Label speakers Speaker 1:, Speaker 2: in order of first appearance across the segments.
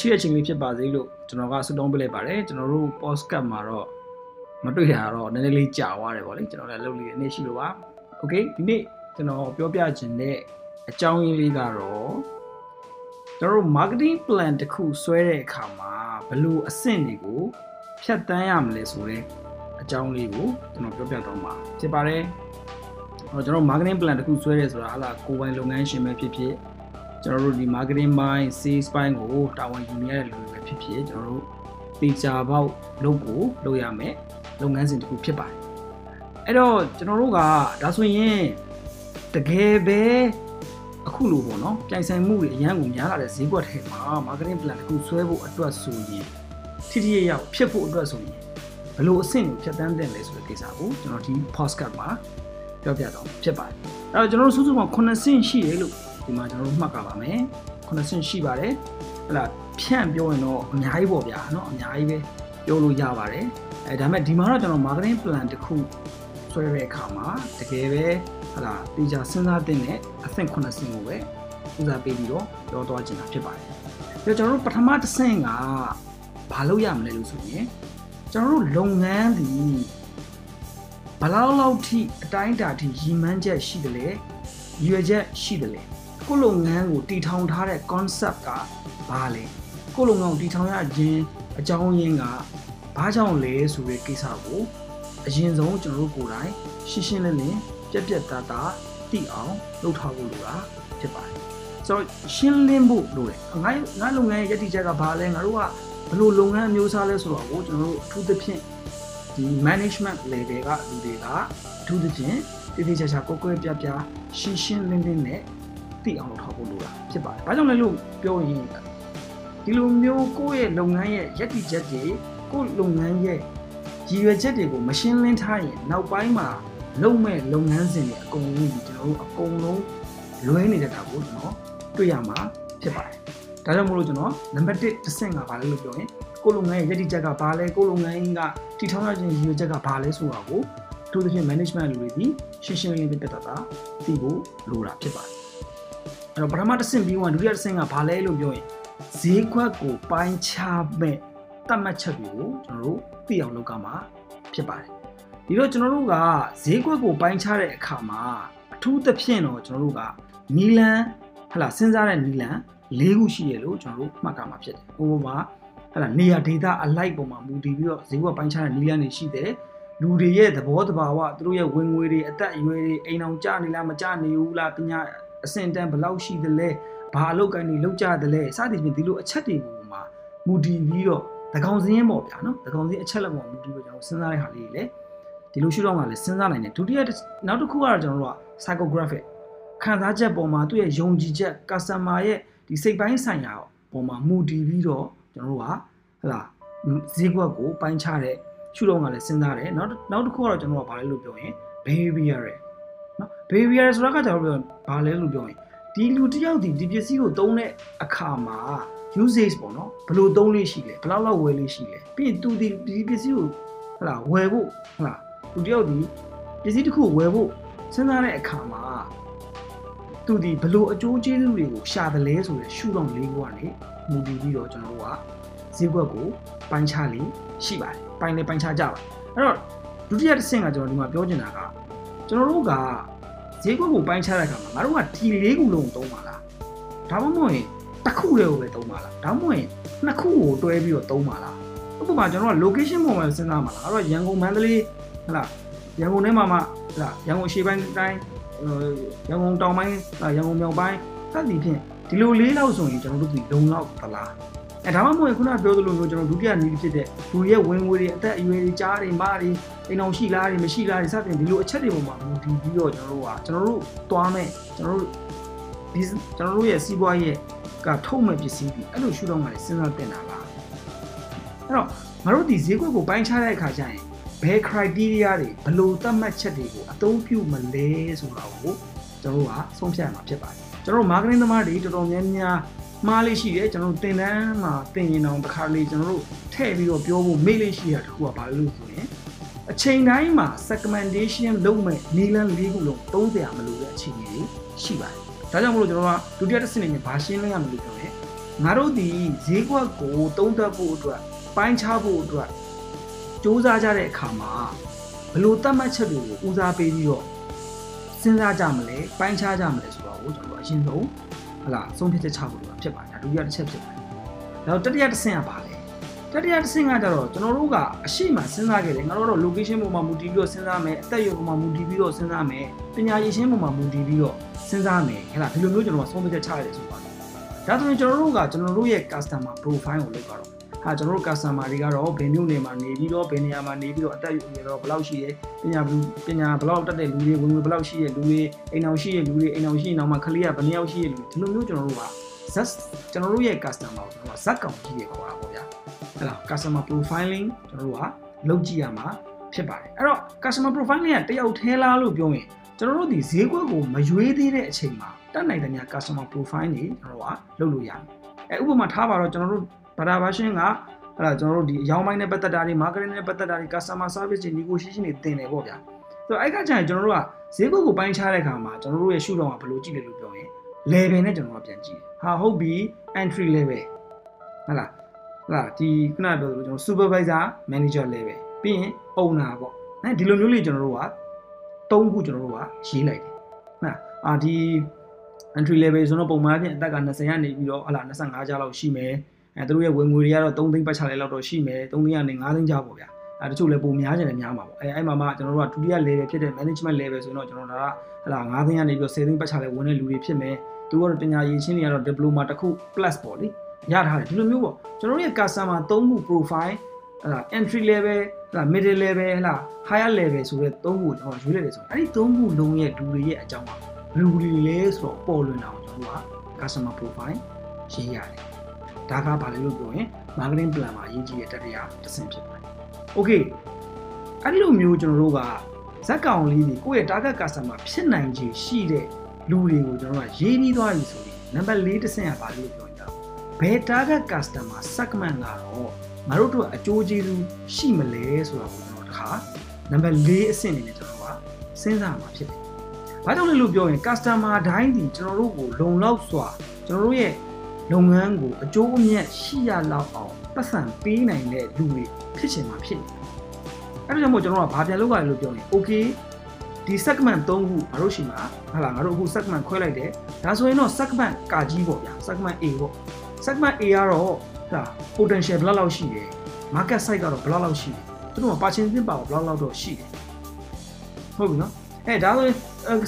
Speaker 1: ရှိတဲ့အချိန်လေးဖြစ်ပါစေလို့ကျွန်တော်ကဆုတောင်းပေးလိုက်ပါတယ်ကျွန်တော်တို့ podcast မှာတော့မတွေ့တာတော့နည်းနည်းလေးကြာသွားတယ်ဗောလေကျွန်တော်လည်းလုပ်လေးအနေရှိလို့ပါโอเคဒီနေ့ကျွန်တော်ပြောပြခြင်းတဲ့အကြောင်းရင်းလေးကတော့ကျွန်တော်တို့ marketing plan တစ်ခုဆွဲတဲ့အခါမှာဘယ်လိုအဆင့်တွေကိုဖြတ်တန်းရမလဲဆိုတဲ့အကြောင်းလေးကိုကျွန်တော်ပြောပြတော့မှာဖြစ်ပါတယ်ဟောကျွန်တော် marketing plan တစ်ခုဆွဲရဲဆိုတာဟာလာကိုယ်ပိုင်လုပ်ငန်းရှင်ပဲဖြစ်ဖြစ် ကျွန်တော်တို့ဒီ marketing ပိုင်း sales ပိုင်းကိုတာဝန်ယူနေရတဲ့လူတွေပဲဖြစ်ဖြစ်ကျွန်တော်တို့တေချာပေါက်လုပ်ကိုလုပ်ရမယ်လုပ်ငန်းစဉ်တစ်ခုဖြစ်ပါတယ်အဲ့တော့ကျွန်တော်တို့ကဒါဆိုရင်တကယ်ပဲအခုလိုပေါ့နော်ပြိုင်ဆိုင်မှုတွေအရန်ကိုများလာတဲ့ဈေးကွက်ထဲမှာ marketing plan တစ်ခုဆွဲဖို့အတွက်ဆိုရင်ထိထိရောက်ဖြစ်ဖို့အတွက်ဆိုရင်ဘယ်လိုအဆင့်ကိုဖြတ်တန်းတင်လဲဆိုတဲ့ကိစ္စကိုကျွန်တော်ဒီ podcast မှာပြောပြတော့ဖြစ်ပါတယ်အဲ့တော့ကျွန်တော်တို့စုစုပေါင်း9ဆင့်ရှိတယ်လို့ ဒီမှာကျွန်တော်တို့မှတ်ကြပါမယ်9ဆင့်ရှိပါတယ်ဟဲ့လားဖြန့်ပြောရင်တော့အများကြီးပေါ့ဗျာเนาะအများကြီးပဲပြောလို့ရပါတယ်အဲဒါပေမဲ့ဒီမှာတော့ကျွန်တော် marketing plan တစ်ခုဆွဲတဲ့အခါမှာတကယ်ပဲဟလာတေချာစဉ်းစားတင်တဲ့အဆင့်9ဆင့်ကိုပဲဦးစားပေးပြီးတော့ပြောသွားချင်တာဖြစ်ပါတယ်။ပြီးတော့ကျွန်တော်တို့ပထမတစ်ဆင့်ကဘာလုပ်ရမလဲလို့ဆိုရင်ကျွန်တော်တို့လုပ်ငန်းဒီဘလောက်လောက်ထိအတိုင်းအတာထိရည်မှန်းချက်ရှိတယ်လေရွယ်ချက်ရှိတယ်လေ ကိုလုပ်ငန်းကိုတည်ထောင်ထားတဲ့ concept ကဘာလဲကိုလုပ်ငန်းကိုတည်ထောင်ရခြင်းအကြောင်းရင်းကဘာကြောင့်လဲဆိုတဲ့ကိစ္စကိုအရင်ဆုံးကျွန်တော်တို့ကိုယ်တိုင်ရှင်းရှင်းလင်းလင်းပြက်ပြက်သားသားသိအောင်လုပ်ထားဖို့လိုတာဖြစ်ပါတယ်ဆိုတော့ရှင်းလင်းဖို့လိုတယ်ငါငါလုပ်ငန်းရဲ့ယက်တိချက်ကဘာလဲငါတို့ကဘယ်လိုလုပ်ငန်းအမျိုးအစားလဲဆိုတော့ကိုကျွန်တော်တို့အထူးသဖြင့်ဒီ management level ကလူတွေကအထူးသဖြင့်တည်တည်ချာချာကိုကိုယ်ပြပြရှင်းရှင်းလင်းလင်းနဲ့ သိအောင်လုပ်ထားဖို့လိုတာဖြစ်ပါတယ်။ဘာကြောင့်လဲလို့ပြောရင်ဒီလိုမျိုးကိုယ့်ရဲ့လုပ်ငန်းရဲ့ယက်တိချက်တွေကိုယ့်လုပ်ငန်းရဲ့ရည်ရွယ်ချက်တွေကိုမရှင်းလင်းထားရင်နောက်ပိုင်းမှာလုပ်မဲ့လုပ်ငန်းစဉ်တွေအကုန်လုံးဒီကျွန်တော်တို့အကုန်လုံးလွဲနေတတ်တာကိုကျွန်တော်တွေ့ရမှာဖြစ်ပါတယ်။ဒါကြောင့်မို့လို့ကျွန်တော်နံပါတ်1တစ်ဆင့်ကဘာလဲလို့ပြောရင်ကိုယ်လုပ်ငန်းရဲ့ယက်တိချက်ကဘာလဲကိုယ်လုပ်ငန်းကတည်ထောင်ရခြင်းရည်ရွယ်ချက်ကဘာလဲဆိုတာကိုအထူးသဖြင့် management လူတွေဒီရှင်းရှင်းလင်းလင်းပြတ်တာတာသိဖို့လိုတာဖြစ်ပါတယ်။ အဲ့တော့ပထမတစ်ဆင့်ပြီးဝင်ဒုတိယတစ်ဆင့်ကဘာလဲလို့ပြောရင်ဈေးကွက်ကိုပိုင်းခြားမဲ့တတ်မှတ်ချက်တွေကိုကျွန်တော်တို့သိအောင်လုပ်ကမှာဖြစ်ပါတယ်ဒီတော့ကျွန်တော်တို့ကဈေးကွက်ကိုပိုင်းခြားတဲ့အခါမှာအထူးသဖြင့်တော့ကျွန်တော်တို့ကနီလန်ဟလာစဉ်းစားတဲ့နီလန်၄ခုရှိရလို့ကျွန်တော်တို့မှတ်ကမှာဖြစ်တယ်။ဥပမာဟလာနေရာဒေတာအလိုက်ပုံမှာမူတည်ပြီးတော့ဈေးကွက်ပိုင်းခြားတဲ့နီလန်တွေရှိတယ်။လူတွေရဲ့သဘောတဘာဝသူတို့ရဲ့ဝင်ငွေတွေအသက်အရွယ်တွေအိမ်အောင်ကြနေလားမကြနေဘူးလားပညာ အဆင့်တန်းဘယ်လောက်ရှိသလဲဘာအလုပ်ကိုင်းတွေလောက်ကြသလဲစသည်ဖြင့်ဒီလိုအချက်တွေပုံမှာမူတည်ပြီးတော့သကောင်စင်းပေါ့ဗျာနော်သကောင်စင်းအချက်လက်ပေါ်မူတည်ပြီးကျွန်တော်စဉ်းစားတဲ့ဟာလေးတွေလေဒီလိုရှုထောင့်ကလည်းစဉ်းစားနိုင်တယ်ဒုတိယနောက်တစ်ခုကတော့ကျွန်တော်တို့က psychographic ခံစားချက်ပေါ်မှာသူ့ရဲ့ယုံကြည်ချက် customer ရဲ့ဒီစိတ်ပိုင်းဆိုင်ရာပေါ်မှာမူတည်ပြီးတော့ကျွန်တော်တို့ကဟလာဈေးကွက်ကိုပိုင်းခြားတဲ့ရှုထောင့်ကလည်းစဉ်းစားတယ်နောက်နောက်တစ်ခုကတော့ကျွန်တော်ကဘာလဲလို့ပြောရင် behavior ရယ် နော် behavior ဆိုတာကကျွန်တော်တို့ဘာလဲလို့ပြောရင်ဒီလူတစ်ယောက်ဒီဒီပစ္စည်းကိုသုံးတဲ့အခါမှာ usage ပေါ့နော်ဘယ်လိုသုံးလေးရှိလဲဘယ်လောက်လောက်ဝယ်လေးရှိလဲပြီးရင်သူဒီဒီပစ္စည်းကိုဟလာဝယ်ဖို့ဟလာသူတယောက်ဒီပစ္စည်းတစ်ခုဝယ်ဖို့စဉ်းစားတဲ့အခါမှာသူဒီဘယ်လိုအကျိုးကျေးဇူးတွေကိုရှာတယ်လဲဆိုရယ်ရှုထောင့်လေးခုကနေမူတည်ပြီးတော့ကျွန်တော်တို့ကဈေးကွက်ကိုပိုင်းခြားလေးရှိပါတယ်ပိုင်းလေးပိုင်းခြားကြပါအဲ့တော့ဒုတိယတစ်ဆင့်ကကျွန်တော်ဒီမှာပြောချင်တာက ကျွန်တော်တို့ကဈေးကွက်ကိုပိုင်းခြားတဲ့အခါမှာငါတို့ကဒီလေးခုလုံးသုံးပါလားဒါမှမဟုတ်ရင်တစ်ခုတည်းကိုပဲသုံးပါလားဒါမှမဟုတ်ရင်နှစ်ခုကိုတွဲပြီးတော့သုံးပါလားဥပမာကျွန်တော်က location ပေါ်မှာစဉ်းစားမှာလားအဲ့တော့ရန်ကုန်မန္တလေးဟလာရန်ကုန်ထဲမှာမှဟလာရန်ကုန်ရှေ့ပိုင်းတိုင်းရန်ကုန်တောင်ပိုင်းရန်ကုန်မြောက်ပိုင်းစသည်ဖြင့်ဒီလိုလေးလောက်ဆိုရင်ကျွန်တော်တို့ဒီလုံလောက်သလား အဲဒါမှမဟုတ်ခုနပြောသလိုမျိုးကျွန်တော်ဒုတိယနည်းဖြစ်တဲ့လူရဲ့ဝင်ငွေတွေအသက်အရွယ်တွေကြားတွေမားတွေအိမ်အောင်ရှိလားတွေမရှိလားတွေစသဖြင့်ဒီလိုအချက်တွေပေါ်မှာမူတည်ပြီးတော့ကျွန်တော်တို့ကကျွန်တော်တို့သွားမဲ့ကျွန်တော်တို့ဒီကျွန်တော်တို့ရဲ့စီးပွားရေးကထုတ်မဲ့ပစ္စည်းတွေအဲ့လိုရှုတော့မှလည်းစဉ်းစားတင်တာလားအဲ့တော့ငါတို့ဒီဈေးကွက်ကိုပိုင်းခြားတဲ့အခါကျရင်ဘယ် criteria တွေဘယ်လိုသတ်မှတ်ချက်တွေကိုအသုံးပြုမလဲဆိုတာကိုကျွန်တော်တို့ကဆုံးဖြတ်ရမှာဖြစ်ပါတယ်ကျွန်တော်တို့ marketing သမားတွေတော်တော်များများ မှားလေးရှိတယ်ကျွန်တော်တို့သင်တန်းမှာသင်ရင်တော့တစ်ခါလေးကျွန်တော်တို့ထည့်ပြီးတော့ပြောဖို့မေ့လေးရှိတာတခုကဘာလို့ဆိုရင်အချိန်တိုင်းမှာ segmentation လုပ်မဲ့နီလန်၄ခုလုံးသုံးစရာမလိုတဲ့အခြေအနေတွေရှိပါတယ်ဒါကြောင့်မလို့ကျွန်တော်ကဒုတိယတစ်ဆင့်နေဘာရှင်းလင်းရမလို့ပြောရင်ငါတို့ဒီဈေးကွက်ကိုတုံးသက်ဖို့အတွက်ပိုင်းခြားဖို့အတွက်စူးစမ်းကြတဲ့အခါမှာဘလို့တတ်မှတ်ချက်တွေကိုဦးစားပေးပြီးတော့စဉ်းစားကြမလဲပိုင်းခြားကြမလဲဆိုတော့ကိုကျွန်တော်အရင်ဆုံး ဟလာဆုံးဖြတ်ချက်ချဖို့လိုဖြစ်ပါတယ်ဒုတိယတစ်ချက်ဖြစ်ပါတယ်နောက်တတိယတစ်ဆင့်ကပါလေတတိယတစ်ဆင့်ကကြတော့ကျွန်တော်တို့ကအရှိမစဉ်းစားခဲ့တယ်ငါတို့တော့ location ပေါ်မှာမူတည်ပြီးတော့စဉ်းစားမယ်အသက်အရွယ်ပေါ်မှာမူတည်ပြီးတော့စဉ်းစားမယ်ပညာရည်ရှင်းပေါ်မှာမူတည်ပြီးတော့စဉ်းစားမယ်ဟဲ့လားဒီလိုမျိုးကျွန်တော်ကဆုံးဖြတ်ချက်ချရတယ်ဆိုပါတယ်ဒါဆိုရင်ကျွန်တော်တို့ကကျွန်တော်တို့ရဲ့ customer profile ကိုလုပ်ကြတော့ ဟာကျွန်တော်တို့ customer တွေကတော့ဘယ်မျိုးနေမှာနေပြီးတော့ဘယ်နေရာမှာနေပြီးတော့အသက်အရွယ်တော့ဘယ်လောက်ရှိတယ်ပညာပညာဘယ်လောက်တက်တဲ့လူတွေဝင်ဝင်ဘယ်လောက်ရှိတဲ့လူတွေအိမ်အောင်ရှိတဲ့လူတွေအိမ်အောင်ရှိရင်တော့မှခလေးကဘယ်နှယောက်ရှိတဲ့လူဒီလိုမျိုးကျွန်တော်တို့က zest ကျွန်တော်တို့ရဲ့ customer ကိုကျွန်တော်ကဇက်ကောင်ကြီးတွေခေါ်တာပေါ့ဗျာအဲ့ဒါ customer profiling ကျွန်တော်တို့ကလုပ်ကြည့်ရမှာဖြစ်ပါတယ်အဲ့တော့ customer profiling ကတယောက်ထဲလားလို့ပြောရင်ကျွန်တော်တို့ဒီဈေးကွက်ကိုမရွေးသေးတဲ့အချိန်မှာတက်နိုင်တဲ့များ customer profile တွေကျွန်တော်တို့ကလုပ်လို့ရတယ်အဲဥပမာထားပါတော့ကျွန်တော်တို့ ဘာသာဘာရှင်းကအဲ့ဒါကျွန်တော်တို့ဒီအယောင်းပိုင်းနဲ့ပတ်သက်တာတွေ marketing နဲ့ပတ်သက်တာတွေ customer service တွေ negotiation တွေတင်တယ်ပေါ့ဗျာဆိုတော့အဲ့ကကြာရင်ကျွန်တော်တို့ကဈေးကွက်ကိုပိုင်းခြားတဲ့အခါမှာကျွန်တော်တို့ရဲ့ရှုထောင့်ကဘယ်လိုကြည့်လဲလို့ပြောရင် level နဲ့ကျွန်တော်တို့ပြန်ကြည့်ဟာဟုတ်ပြီ entry level ဟုတ်လားဟုတ်လားဒီခုနပြောသလိုကျွန်တော် supervisor manager level ပြီးရင် owner ပေါ့နော်ဒီလိုမျိုးလေးကျွန်တော်တို့က၃ခုကျွန်တော်တို့ကရေးလိုက်တယ်နော်အာဒီ entry level ဆိုတော့ပုံမှန်အဖြစ်အသက်က20ကနေပြီးတော့ဟလာ25ကျားလောက်ရှိမယ် အဲသူတို့ရဲ့ဝင်ငွေတွေကတော့3သိန်းပတ်ချလဲလောက်တော့ရှိမယ်3သိန်းကနေ5သိန်းကျားပေါ့ဗျာအဲတချို့လည်းပုံများကြတယ်များမှာပေါ့အဲအဲ့မှာမှကျွန်တော်တို့ကဒုတိယ level ဖြစ်တဲ့ management level ဆိုတော့ကျွန်တော်တို့ကဟလာ9သိန်းကနေပြီးတော့10သိန်းပတ်ချလဲဝင်တဲ့လူတွေဖြစ်မယ်သူကတော့ပညာရေးချင်းတွေကတော့ diploma တစ်ခု plus ပေါ့လေရထားတယ်ဒီလိုမျိုးပေါ့ကျွန်တော်တို့ရဲ့ customer 3ခု profile ဟလာ entry level ဟလာ middle level ဟလာ higher level ဆိုတဲ့3ခုကိုကျွန်တော်ရွေးလိုက်တယ်ဆိုရင်အဲ့ဒီ3ခုလုံးရဲ့လူတွေရဲ့အကြောင်းကဘယ်လိုလဲဆိုတော့ပေါ်လွင်တာကိုကျွန်တော်တို့က customer profile ရေးရတယ် ဒါကဘာလဲလို့ပြောရင် marketing plan မှာအရေးကြီးတဲ့တတိယတစ်ဆင့်ဖြစ်ပါတယ်။ Okay အဲ့လိုမျိုးကျွန်တော်တို့ကဇက်ကောင်လေးတွေကိုယ့်ရဲ့ target customer ဖြစ်နိုင်ခြေရှိတဲ့လူတွေကိုကျွန်တော်တို့ကရေးပြီးသွားပြီဆိုရင်နံပါတ်၄တစ်ဆင့်ကဘာလို့ပြောကြဘယ် target customer segment ကတော့ငါတို့တို့အကျိုးကျေးဇူးရှိမလဲဆိုတာကိုကျွန်တော်တခါနံပါတ်၄အဆင့်အနေနဲ့ကျွန်တော်ကစဉ်းစားမှာဖြစ်တယ်။ဘာကြောင့်လဲလို့ပြောရင် customer တိုင်းဒီကျွန်တော်တို့ကိုလုံလောက်စွာကျွန်တော်တို့ရဲ့ လုပ်ငန်းကိုအကျိုးအမြတ်ရှိရလောက်အောင်ပတ်စံပေးနိုင်တဲ့လူတွေဖြစ်ချင်မှာဖြစ်တယ်။အဲဒါကြောင့်မို့ကျွန်တော်ကဘာပြန်လုပ်ရလဲလို့ပြောရင် okay ဒီ segment 3ခုငါတို့ရှိမှာဟာလာငါတို့အခု segment ခွဲလိုက်တယ်ဒါဆိုရင်တော့ segment ကာကြီးပေါ့ဗျာ segment A ပေါ့ segment A ကတော့ဟာ potential ဘယ်လောက်ရှိတယ် market size ကတော့ဘယ်လောက်ရှိတယ်သူတို့က purchasing power ဘယ်လောက်တော့ရှိတယ်ဟုတ်ပြီနော်အဲဒါဆိုရင်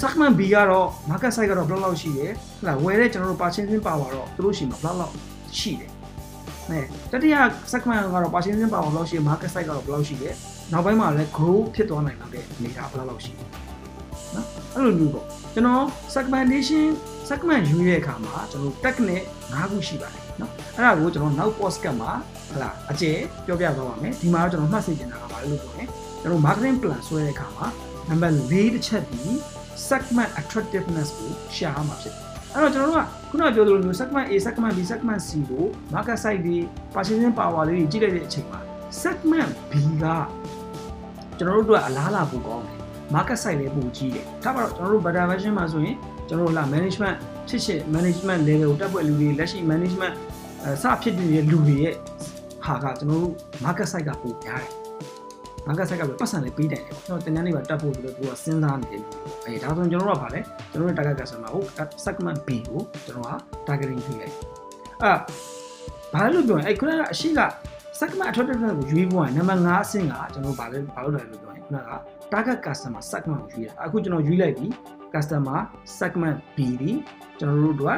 Speaker 1: segment B ကတော့ market size ကတော့ဘယ်လောက်ရှိတယ်ဟလာဝယ်တဲ့ကျွန်တော်တို့ purchasing power တော့သူတို့ရှိမှာဘယ်လောက်ရှိတယ်အဲတတိယ segment ကတော့ purchasing power ဘယ်လောက်ရှိတယ် market size ကတော့ဘယ်လောက်ရှိတယ်နောက်ပိုင်းမှာလည်း grow ဖြစ်သွားနိုင်တဲ့အနေအထားဘယ်လောက်ရှိတယ်နော်အဲ့လိုမျိုးပေါ့ကျွန်တော် segmentation segment ယူရဲ့အခါမှာကျွန်တော် technique ၅ခုရှိပါတယ်နော်အဲ့ဒါကိုကျွန်တော်နောက် podcast မှာဟလာအကျယ်ပြောပြသွားပါမယ်ဒီမှာတော့ကျွန်တော်မှတ်စေချင်တာကဘာလဲလို့ပြောရင်ကျွန်တော် marketing plan ဆွဲတဲ့အခါမှာနံပါတ်၄တစ်ချက်ဒီ segment attractiveness ကိုရှာရမှာဖြစ်တယ်အဲ့တော့ကျွန်တော်တို့ကခုနကပြောသလိုမျိုး segment A segment B segment C ကို market size တွေ purchasing power လေးတွေကြည့်လိုက်တဲ့အချိန်မှာ segment B ကကျွန်တော်တို့အတွက်အလားအလာပိုကောင်းတယ် market size လည်းပိုကြီးတယ်ဒါပါတော့ကျွန်တော်တို့ better version မှာဆိုရင်ကျွန်တော်တို့လာ management ဖြစ်ဖြစ် management level ကိုတက်ပွက်လူတွေလက်ရှိ management အဲစဖြစ်နေတဲ့လူတွေရဲ့ဟာကကျွန်တော်တို့ market size ကပိုများတယ် market size ကပဲပတ်စံလေးပေးတယ်ပေါ့ကျွန်တော်တင်တန်းလေးပါတက်ဖို့ဆိုတော့သူကစဉ်းစားနေတယ်အဲဒါဆိုရင်ကျွန်တော်တို့ကဗာလဲကျွန်တော်တို့ target customer ကို segment B ကိုကျွန်တော်က targeting ပြုလိုက်အဲဘာလို့ပြောရင်အဲခုနကအရှိက segment attractiveness ကိုရွေးဖို့ကနံပါတ်5အဆင့်ကကျွန်တော်ဘာလဲဘာလို့လဲလို့ပြောရင်ခုနက target customer segment ကိုရွေးတာအခုကျွန်တော်ရွေးလိုက်ပြီ customer segment B ဒီကျွန်တော်တို့က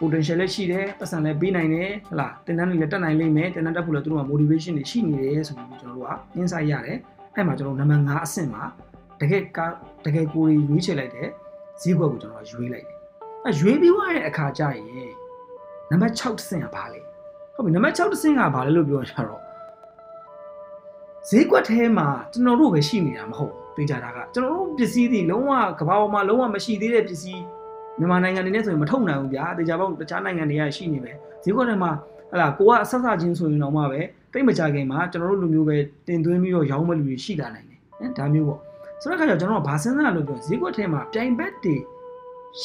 Speaker 1: potential လည်းရှိတယ်ပတ်စံလည်းပေးနိုင်တယ်ဟလာတင်တန်းတွေလည်းတက်နိုင်လိမ့်မယ်တင်တန်းတက်ဖို့လည်းသူတို့က motivation တွေရှိနေတယ်ဆိုပြီးကျွန်တော်တို့က insight ရတယ်အဲ့မှာကျွန်တော်နံပါတ်5အဆင့်မှာတကယ်ကတကယ်ကိုယ်ရွေးချယ်လိုက်တဲ့ဈေးကွက်ကိုကျွန်တော်ကရွေးလိုက်တယ်အဲရွေးပြီးသွားတဲ့အခါကျရင်နံပါတ်6အဆင့်ကဘာလဲဟုတ်ပြီနံပါတ်6အဆင့်ကဘာလဲလို့ပြောရတော့ဈေးကွက်ထဲမှာကျွန်တော်တို့ပဲရှိနေတာမဟုတ်သိကြတာကကျွန်တော်တို့ပစ္စည်းတွေလုံးဝကဘာပေါ်မှာလုံးဝမရှိသေးတဲ့ပစ္စည်း မြန်မာနိုင်ငံတွေနဲ့ဆိုရင်မထုတ်နိုင်ဘူးဗျာတေချာပေါက်တခြားနိုင်ငံတွေကရှိနေပဲဈေးကွက်ထဲမှာဟလာကိုကအဆက်ဆက်ချင်းဆိုရင်တော့မှပဲတိတ်မကြခင်မှာကျွန်တော်တို့လူမျိုးပဲတင်သွင်းပြီးတော့ရောင်းမဲ့လူတွေရှိလာနိုင်တယ်နော်ဒါမျိုးပေါ့ဆိုတော့ခါကျကျွန်တော်ကဘာစဉ်းစားလို့ပြောဈေးကွက်ထဲမှာပြိုင်ဘက်တွေ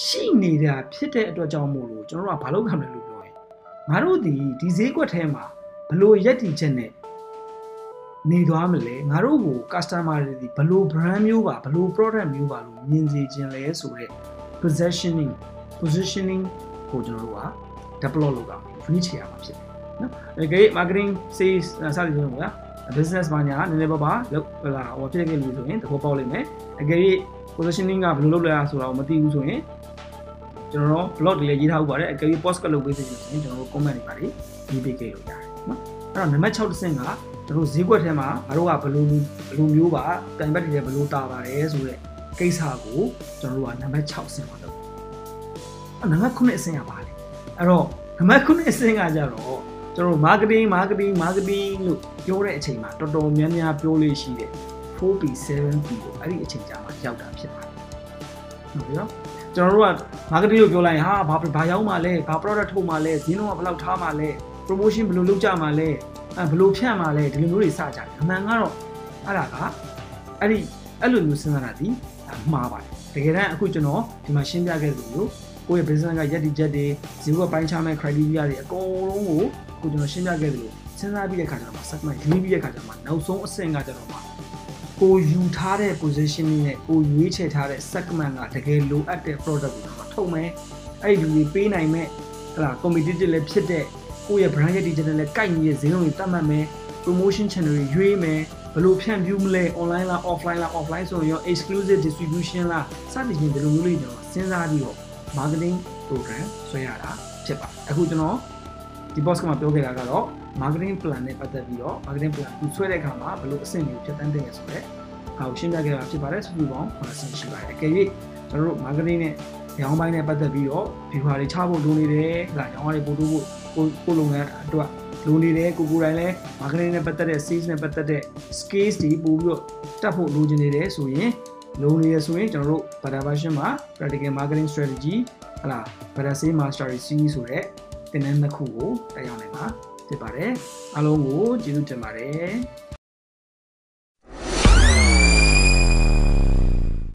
Speaker 1: ရှိနေတာဖြစ်တဲ့အတွက်ကြောင့်မို့လို့ကျွန်တော်တို့ကဘာလုပ်ခံလဲလို့ပြောရင်ငါတို့ဒီဒီဈေးကွက်ထဲမှာဘလို့ရက်တီချက်နဲ့နေသွားမလဲငါတို့ကို customer တွေဒီဘလို့ brand မျိုးပါဘလို့ product မျိုးပါလို့မြင်စေခြင်းလဲဆိုတော့ positioning positioning ကိုကျွန်တော်တို့က develop လုပ်တာ reach ရမှာဖြစ်တယ်နော်အဲကိ marketing sales စသဖြင့်ပေါ့ဗျာ business ဘာညာနည်းနည်းပါးပါလောက်ဟလာဟိုဖြစ်နေပြီဆိုရင်သဘောပေါက်လိမ့်မယ်အကယ်၍ positioning ကဘယ်လိုလုပ်လဲဆိုတာကိုမသိဘူးဆိုရင်ကျွန်တော်တို့ blog တွေလည်းရေးထားဥပါတယ်အကယ်၍ post ကလုပ်ပေးသေးတယ်ဆိုရင်ကျွန်တော်တို့ comment တွေပါလေးရေးပေးခဲ့လို့ရတယ်နော်အဲ့တော့နံပါတ်6တစ်ဆင့်ကကျွန်တော်ဈေးကွက်ထဲမှာငါတို့ကဘယ်လိုဘယ်လိုမျိုးပါတိုင်ဘက်တွေလည်းဘယ်လိုတာပါတယ်ဆိုတဲ့ ကိစ္စကိုကျွန်တော်တို့ကနံပါတ်6ဆင့်ပါတော့အဲ့နံပါတ်9အဆင့်ကပါလေအဲ့တော့နံပါတ်9အဆင့်ကကြတော့ကျွန်တော်တို့ marketing marketing marketing လို့ပြောတဲ့အချိန်မှာတော်တော်များများပြောလို့ရှိတယ် 4P 7P ကိုအဲ့ဒီအချိန်ကြာမှာရောက်တာဖြစ်ပါတယ်ဟုတ်ပြီနော်ကျွန်တော်တို့က marketing လို့ပြောလိုက်ရင်ဟာဘာဘာရောက်မှလဲဘာ product ထုတ်မှလဲဈေးနှုန်းကဘယ်လောက်ထားမှလဲ promotion ဘယ်လိုလုပ်ကြမှလဲအဲဘယ်လိုဖြန့်မှလဲဒီလိုမျိုးတွေစကြတယ်အမှန်ကတော့အဲ့ဒါကအဲ့ဒီအဲ့လိုမျိုးစဉ်းစားတာဒီ မှားပါတယ်တကယ်တမ်းအခုကျွန်တော်ဒီမှာရှင်းပြခဲ့သလိုမျိုးကိုယ့်ရဲ့ business ကရက်တီချက်တွေဈေးကွက်ပိုင်းခြားမဲ့ criteria တွေအကုန်လုံးကိုကိုကျွန်တော်ရှင်းပြခဲ့သလိုစဉ်းစားပြီးတဲ့ခါကျတော့ segment ရေးပြီးတဲ့ခါကျတော့နောက်ဆုံးအဆင့်ကကျတော့ကိုယူထားတဲ့ positioning နဲ့ကိုရွေးချယ်ထားတဲ့ segment ကတကယ်လိုအပ်တဲ့ product ကိုတော့ထုတ်မယ်အဲ့ဒီလူတွေပေးနိုင်မဲ့ဟလာ competitive လည်းဖြစ်တဲ့ကိုယ့်ရဲ့ brand ရဲ့ digital နဲ့ကိုက်ညီတဲ့ဈေးနှုန်းတွေတတ်မှတ်မယ် promotion channel တွေရွေးမယ် ဘယ်လိုဖြန့်ဖြူးမလဲ online လား offline လား offline ဆိုရင်ရော exclusive distribution လားစသဖြင့်ဒီလိုမျိုးလေးကျွန်တော်စဉ်းစားပြီးတော့ marketing program ဆွဲရတာဖြစ်ပါတယ်အခုကျွန်တော်ဒီ boss ကမှပြောခဲ့တာကတော့ marketing plan နဲ့ပတ်သက်ပြီးတော့ marketing plan ကိုဆွဲတဲ့အခါမှာဘယ်လိုအဆင့်မျိုးဖြတ်တန်းသင့်လဲဆိုတော့ဟာကိုရှင်းပြခဲ့တာဖြစ်ပါတယ်စုစုပေါင်း9ဆင့်ရှိပါတယ်အကယ်၍ကျွန်တော်တို့ marketing နဲ့ရောင်းပိုင်းနဲ့ပတ်သက်ပြီးတော့ viewer တွေချဖို့လိုနေတယ်ဟလာရောင်းရတဲ့ပို့ဖို့ကိုကိုလုပ်ငန်းအတွက် လိုနေတယ်ကိုကိုယ်တိုင်လည်း marketing နဲ့ပတ်သက်တဲ့ sales နဲ့ပတ်သက်တဲ့ skills တွေပို့ပြီးတော့တက်ဖို့လိုချင်နေတယ်ဆိုရင်လိုနေရဆိုရင်ကျွန်တော်တို့ beta version မှာ practical marketing strategy ဟလာ beta sales mastery series ဆိုတဲ့သင်တန်းတစ်ခုကိုတက်ရောက်နိုင်ပါဖြစ်ပါတယ်အားလုံးကိုကျေးဇူးတင်ပါတယ်